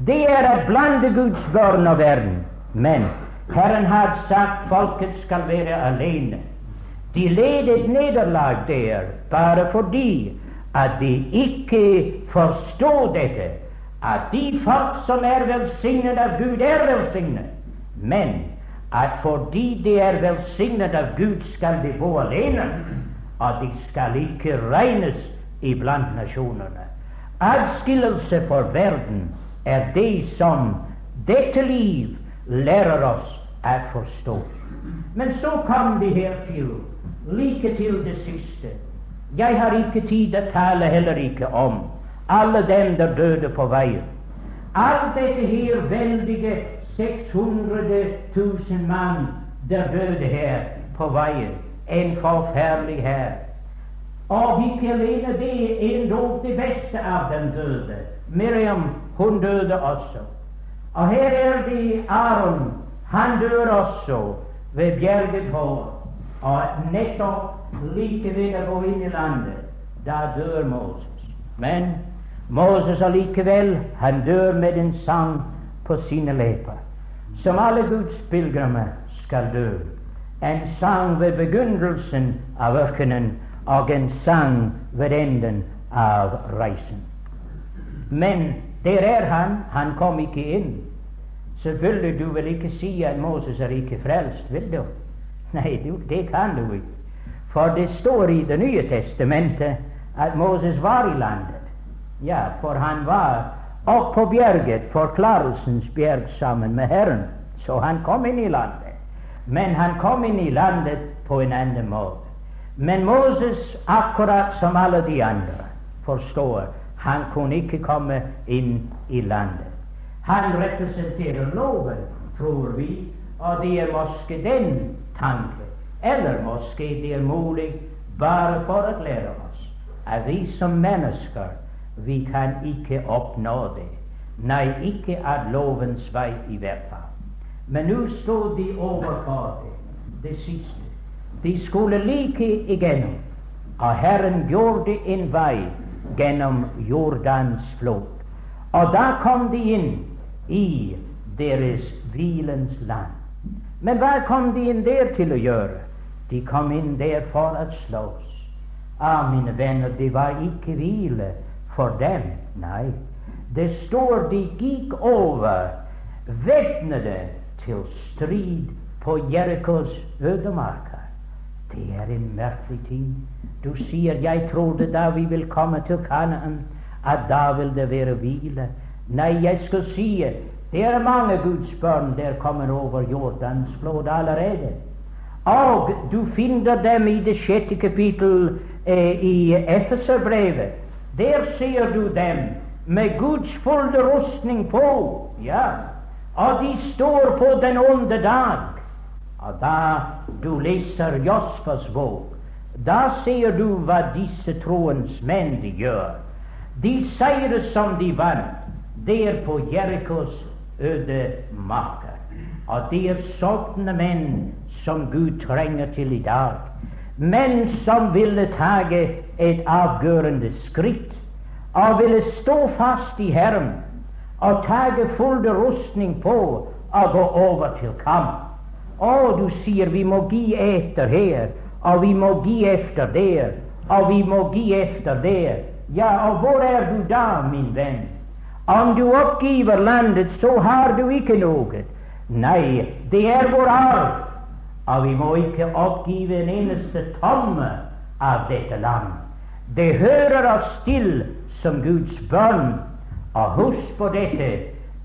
det er å blande Guds børn og verden. Men Herren har sagt folket skal være alene. De led et nederlag der bare fordi at de ikke forstår dette, at de folk som er velsignet av Gud, er velsignet. Men at fordi de er velsignet av Gud, skal de bo alene, og de skal ikke regnes iblant nasjonene. Adskillelse for verden er det som dette liv lærer oss å forstå. Men så kom vi hertil, like til det siste. Jeg har ikke tid å tale heller ikke om alle dem der døde på veien. Alt dette her veldige 600 000 mann der døde her på veien. En forferdelig hær. Og ikke alene det, endog det beste av dem døde. Miriam hun døde også. Og her er det Aron. Han dør også ved Bjerget hår. Og nettopp like ved å gå inn i landet, da dør Moses. Men Moses allikevel, han dør med en sang på sine lepper, som alle Guds pilegrimer skal dø. En sang ved begynnelsen av ørkenen og en sang ved enden av reisen. Men der er han. Han kom ikke inn. Selvfølgelig, du vil ikke si at Moses er ikke frelst, vil du? Nei, du, det kan du ikke. For det står i Det nye testamentet at Moses var i landet. Ja, for han var oppe på bjerget, forklarelsens bjerg, sammen med Herren. Så han kom inn i landet. Men han kom inn i landet på en annen måte. Men Moses, akkurat som alle de andre, forstår han kunne ikke komme inn i landet. Han representerer loven, tror vi, og det er måske den tanke, eller måske det er mulig bare for å lære oss at vi som mennesker, vi kan ikke oppnå det. Nei, ikke av lovens vei i hvert fall. Men nå står de overfor det, det siste. De skulle like igjennom, og Herren gjorde en vei gjennom Jordans flod. Og da kom de inn i deres hvilens land. Men hva kom de inn der til å gjøre? De kom inn der for å slåss. Ah, mine venner, det var ikke hvile for dem. Nei, det står de gikk over væpnede til strid på Jerikos ødemarker. Det er en merkelig ting. Du sier 'jeg trodde da vi vil komme til Kanaan, at da vil det være hvile'. Nei, jeg skal si det er mange Guds barn der kommer over Jordans flod allerede. Og du finner dem i det sjette kapittel eh, i Efeserbrevet. Der ser du dem med Guds fulle rustning på. Ja, og de står på den onde dag. Og da du leser Josfas bok, da ser du hva disse troens menn de gjør. De seire som de vant der på Jerikos øde marker. Og det er sånne menn som Gud trenger til i dag. Menn som ville tage et avgjørende skritt og ville stå fast i Herren og tage full rustning på og gå over til kamp. Og du sier vi må gi etter her, og vi må gi efter der, og vi må gi efter der. Ja, og hvor er du da, min venn? Om du oppgiver landet, så har du ikke noe. Nei, det er vår arv. Og vi må ikke oppgive en eneste tomme av dette land. Det hører oss til som Guds barn. Og husk på dette,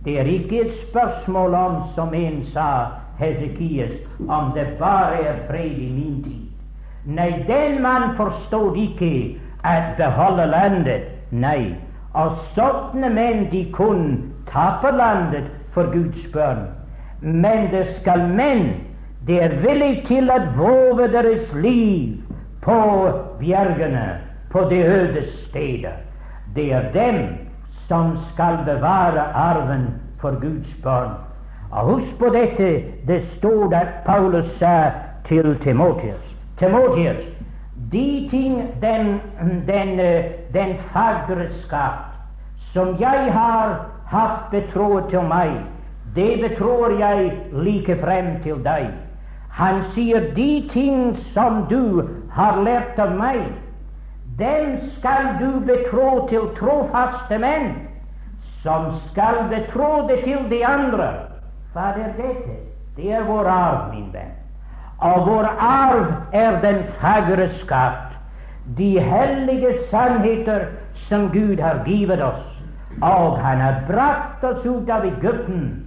det er ikke et spørsmål om, som en sa, Hesekias, om det bare er fred i min tid. Nei, den mann forstod ikke at beholde landet. Nei, og sånne menn de kunne taper landet for Guds barn. Men det skal menn de er villige til å våge deres liv på bjergene, på de øde steder. Det er dem som skal bevare arven for Guds barn. Og husk på dette, det står at Paulus sa til Timotius. Timotius, de ting, den, den, den fagre skatt som jeg har hatt betroet til meg, det betror jeg like frem til deg. Han sier de ting som du har lært av meg, den skal du betro til trofaste menn, som skal betro det til de andre. Hva er dette? Det er vår arv, min venn. Og vår arv er den fagre skatt, de hellige sannheter som Gud har givet oss. Og Han har brakt oss ut av Egypten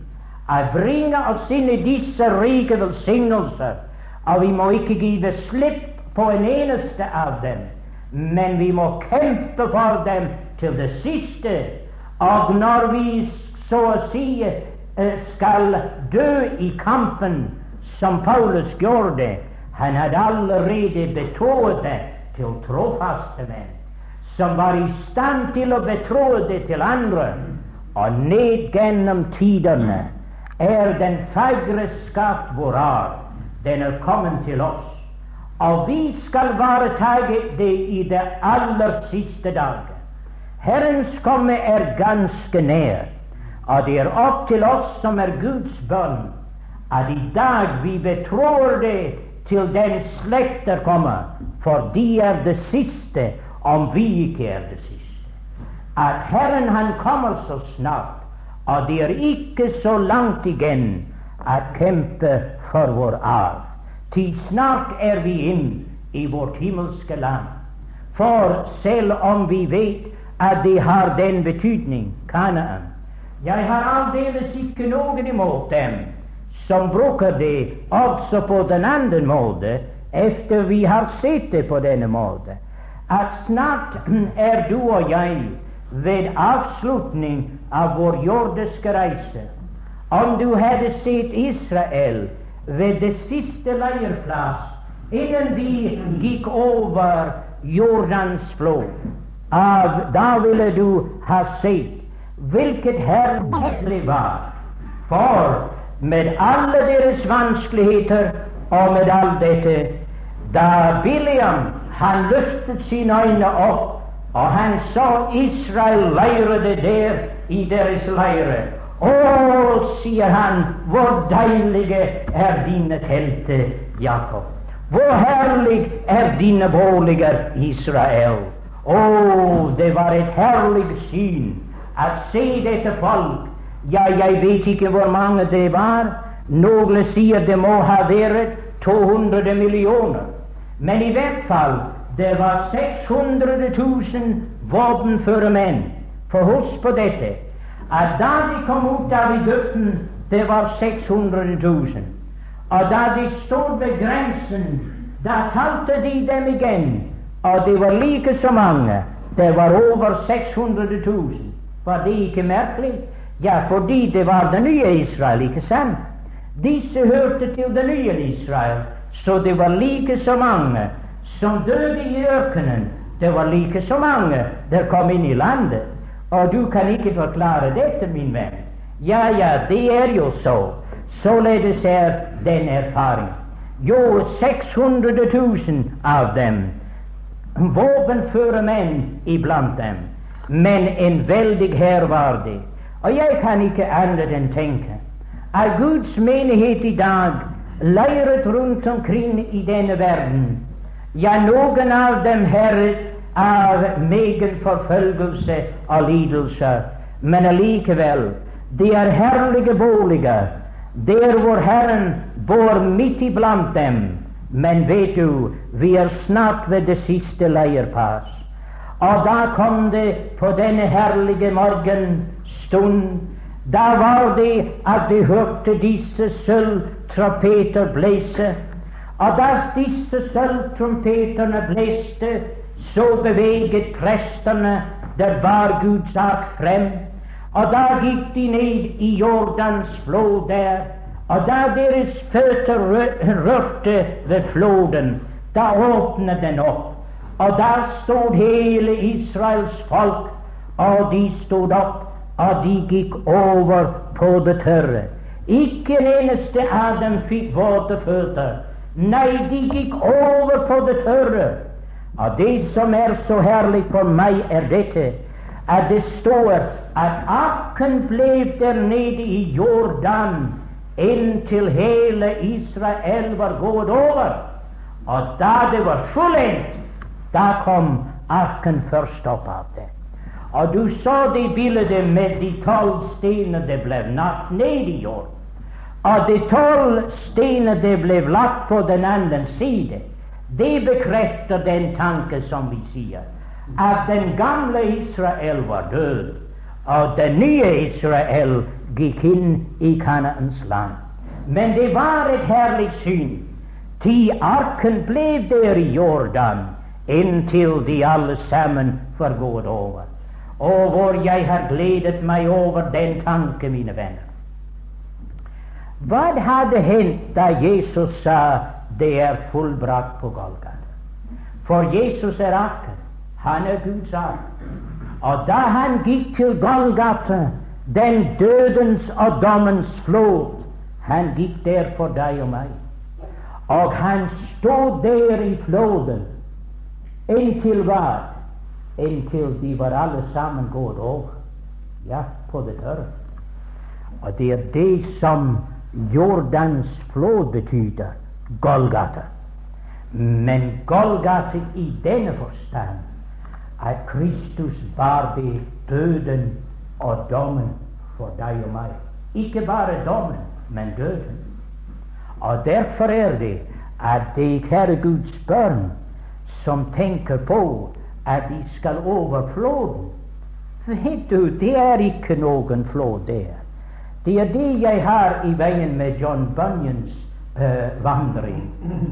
Han bringe oss inn i disse rike velsignelser. Og vi må ikke give slipp på en eneste av dem, men vi må kjempe for dem til det siste. Og når vi så å si skal dø i kampen, som Paulus gjorde, han hadde allerede betroet til trofaste menn, som var i stand til å betro det til andre. Og ned gjennom tidene er den fagre skatt vår arv. Den er kommet til oss. Og vi skal varetage det i det aller siste dagen. Herrens komme er ganske nær, og det er opp til oss som er Guds bønn, at i dag vi betror det til den slekter kommer, for de er det siste, om vi ikke er det siste. At Herren han kommer så snart, og det er ikke så langt igjen å kjempe for vår arv. Til snart er vi inn i vårt himmelske land. For selv om vi vet at det har den betydning, Kanaan Jeg har aldeles ikke noen imot dem som bruker det også på den andre måten, etter vi har sett det på denne måten, at snart [clears throat] er du og jeg ved avslutning av vår jordiske reise. Om du hadde sett Israel ved det siste leirplass innen vi gikk over Jordans flod, da ville du ha sett hvilket herlig var. For med alle deres vanskeligheter og med alt dette, da William han løftet sine øyne opp og han så Israel leirede der i deres leire. Å, sier han, hvor deilige er dine telter, Jakob. Hvor herlig er dine boliger, Israel. Å, det var et herlig syn å se dette folk. Ja, jeg vet ikke hvor mange det var. Noen sier det må ha vært 200 millioner. Men i hvert fall det var 600 000 våpenføre menn. For husk på dette at da de kom ut av Egypten, det var 600 000. Og da de stod ved grensen, da talte de dem igjen, og det var like så mange. Det var over 600 000. Var det ikke merkelig? Ja, fordi det var det nye Israel, ikke sant? Disse hørte til det nye Israel, så det var like så mange som døde i ørkenen. Det var like så mange der kom inn i landet. Og du kan ikke forklare dette, min venn. Ja, ja, det er jo så. Således er den erfaring. Jo, 600 000 av dem, våpenføre menn iblant dem, men en veldig hær var det. Og jeg kan ikke annet enn tenke at Guds menighet i dag leiret rundt omkring i denne verden, ja, noen av dem herret av meget forfølgelse og lidelse, men allikevel, de er herlige boliger, der hvor Herren bor midt iblant dem. Men vet du, vi er snart ved det siste leirpass. Og da kom det på denne herlige morgenstund da var det at de hørte disse sølvtrompeter blæse. Og da disse sølvtrompetene blæste, så beveget prestene der var Guds ark frem. Og da gikk de ned i Jordans flod der. Og da deres føtter rørte ved floden, da åpnet den opp. Og der stod hele Israels folk, og de stod opp, og de gikk over på det tørre. Ikke en eneste av dem fikk våte føtter. Nei, de gikk over på det tørre. Og det som er så herlig for meg, er dette at det står at akken ble der nede i Jordan inntil hele Israel var gått over. Og da det var fullendt, da kom arken først opp av det. Og du så det bildet med de tolv stener det ble lagt ned i jord. Og de tolv stener det ble lagt på den andre side. Det bekrefter den tanke som vi sier, at den gamle Israel var død, og den nye Israel gikk inn i Kanaans land. Men det var et herlig syn. Ti arken ble der i Jordan inntil de alle sammen får gått over. Og hvor jeg har gledet meg over den tanke, mine venner. Hva hadde hendt da Jesus sa det er fullbrakt på Golgata. For Jesus er akker Han er Guds arv. Og da han gikk til Golgata, den dødens og dommens flod, han gikk der for deg og meg. Og han stod der i floden inntil hva? Inntil de var alle sammen gått over. Ja, på det tørre. Og det er det som Jordans flod betyder. Golgata. Men Golgata i denne forstand at Kristus bar det døden og dommen for deg og meg. Ikke bare dommen, men døden. Og derfor er det at det kjære Guds barn som tenker på at de skal over floden Vet du, det er ikke noen flod der. Det er det jeg har i veien med John Bunyans uh, vandring.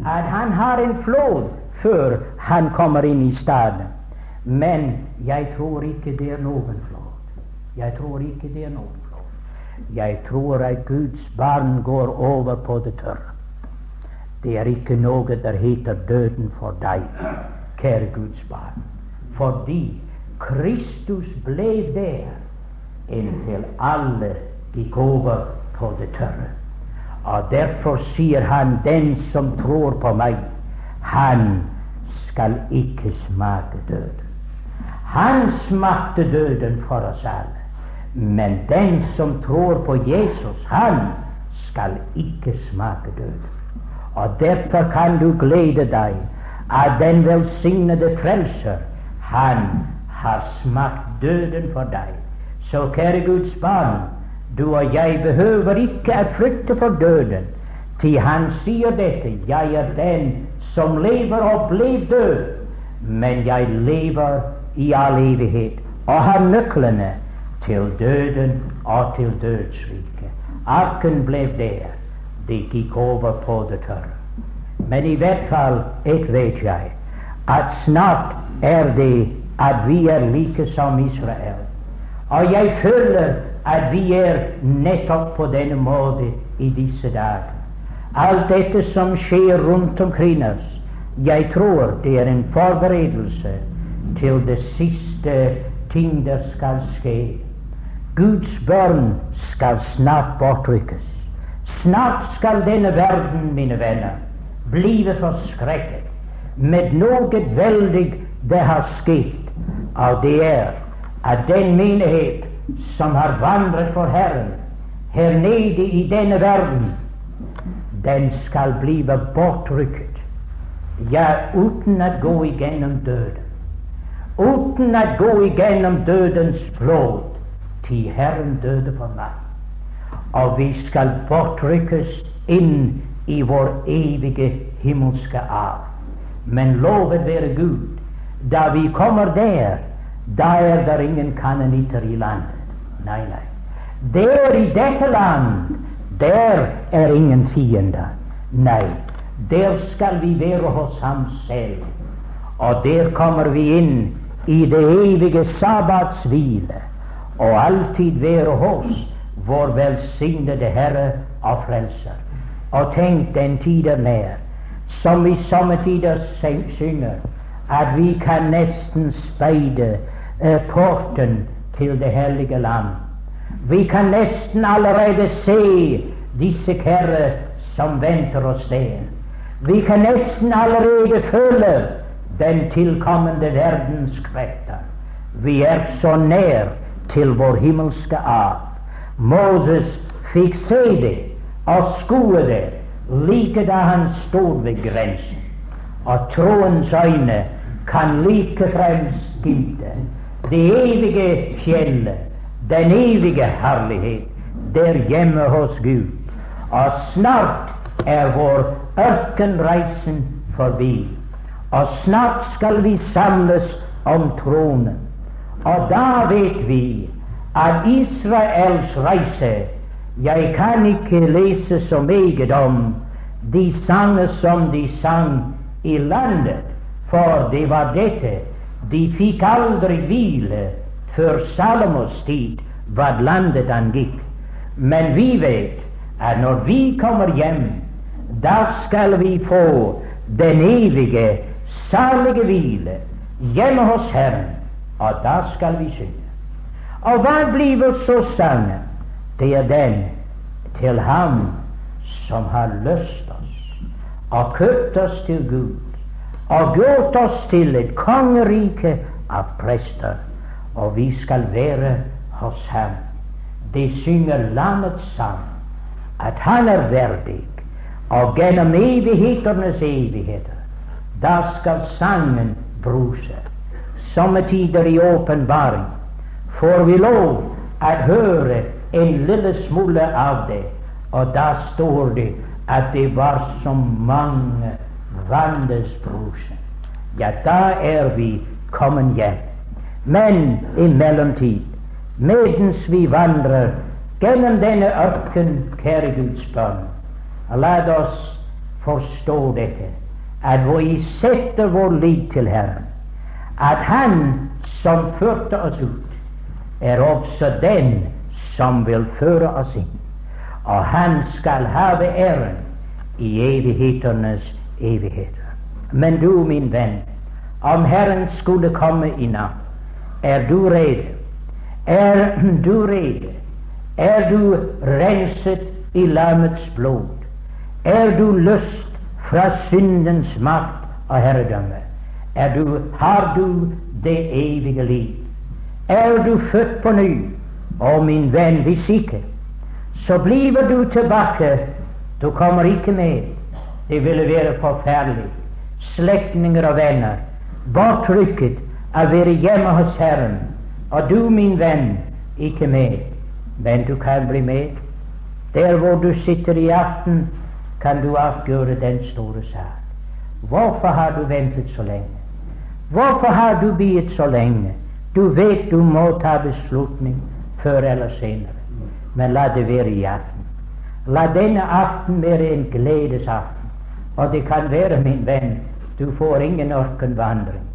At han har en flod før han kommer inn i staden. Men jeg tror ikke det er noen flod. Jeg tror ikke det er noen flod. Jeg tror at Guds barn går over på det tørre. Det er ikke noe der heter døden for deg, kjære Guds barn. Fordi Kristus ble der inntil alle gikk over på det tørre. Og derfor sier han, den som tror på meg, han skal ikke smake døden. Han smakte døden for oss alle. Men den som tror på Jesus, han skal ikke smake døden. Og derfor kan du glede deg at den velsignede frelser, han har smakt døden for deg. Så kjære Guds barn, du og jeg behøver ikke å frykte for døden, til han sier dette, jeg er den som lever og ble død, men jeg lever i all evighet og har nøklene til døden og til dødsriket. Arken ble der, det gikk over på det tørre. Men i hvert fall et vet jeg, at snart er det at vi er like som Israel. Og jeg føler at vi er nettopp på denne måte i disse dager. Alt dette som skjer rundt omkring oss, jeg tror det er en forberedelse til det siste ting der skal skje. Guds barn skal snart bortrykkes. Snart skal denne verden, mine venner, blive forskrekket med noe veldig det har skjedd, og det er at den menighet som har vandret for Herren her nede i denne verden, den skal blive bortrykket, ja, uten å gå igjennom døden. Uten å gå igjennom dødens flod, til Herren døde for meg. Og vi skal bortrykkes inn i vår evige himmelske arv. Men lovet være Gud, da vi kommer der, da er det ingen kanonitter i landet. Nei, nei. Der i dette land, der er ingen fiender. Nei, der skal vi være hos ham selv. Og der kommer vi inn i det evige sabbatshvile, og alltid være hos vår velsignede Herre og Frelser. Og tenk, den tid er nær, som vi somme tider synger, at vi kan nesten speide eh, porten til det hellige land. Vi kan nesten allerede se disse kjære som venter oss der. Vi kan nesten allerede føle den tilkommende verdens krefter. Vi er så nær til vår himmelske arv. Moses fikk se det og skue det like da han stod ved grensen. Og troens øyne kan likefrem skimte det evige fjellet, den evige herlighet, der hjemme hos Gud. Og snart er vår ørkenreisen forbi. Og snart skal vi samles om tronen. Og da vet vi at Israels reise Jeg kan ikke lese så meget om de sanger som de sang i landet, for det var dette. De fikk aldri hvile før Salomos tid hva landet angikk. Men vi vet at når vi kommer hjem, da skal vi få den evige, salige hvile hjemme hos Herren, og da skal vi synge. Og hva blir så sangen? Det er den til Ham som har løst oss og kjøpt oss til Gud og gjort oss til et kongerike av prester, og vi skal være hos Ham. De synger landets sang, at Han er verdig, og gjennom evigheternes evigheter, da skal sangen bruse. Somme tider i åpenbaring får vi lov å høre en lille smule av det, og da står det at det var så mange vandes bruse. Ja, da er vi kommet hjem. Men i mellomtid, medens vi vandrer gjennom denne ørken, kjære Guds barn, la oss forstå dette, at vi setter vår lit til Herren, at Han som førte oss ut, er også den som vil føre oss inn. Og han skal have æren i evighetenes evigheter. Men du, min venn, om Herren skulle komme i natt, er du rede? Er [clears throat] du rede? Er du renset i lammets blod? Er du løst fra syndens makt og herredømme? Er du, har du det evige liv? Er du født på ny? og min venn, hvis ikke, så blir du tilbake. Du kommer ikke med. Det ville være forferdelig. Slektninger og venner, bortrykket å være hjemme hos Herren. Og du, min venn, ikke med. Men du kan bli med. Der hvor du sitter i aften, kan du avgjøre den store sak. Hvorfor har du ventet så lenge? Hvorfor har du biet så lenge? Du vet du må ta beslutning før eller senere. Men la det være i aften. La denne aften være en gledesaften. Og det kan være, min venn, du får ingen ørkenvandring.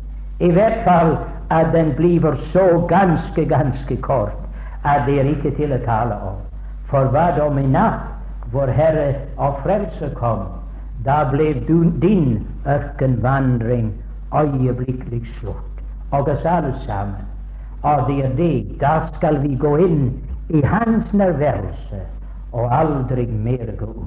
I hvert fall at den blir så ganske, ganske kort at det er ikke til å tale om. For hva om i natt, vår Herre og Frelse kom, da ble din ørkenvandring øyeblikkelig slutt og oss alle sammen. Og det er det. Da skal vi gå inn i Hans nærværelse og aldri mer god.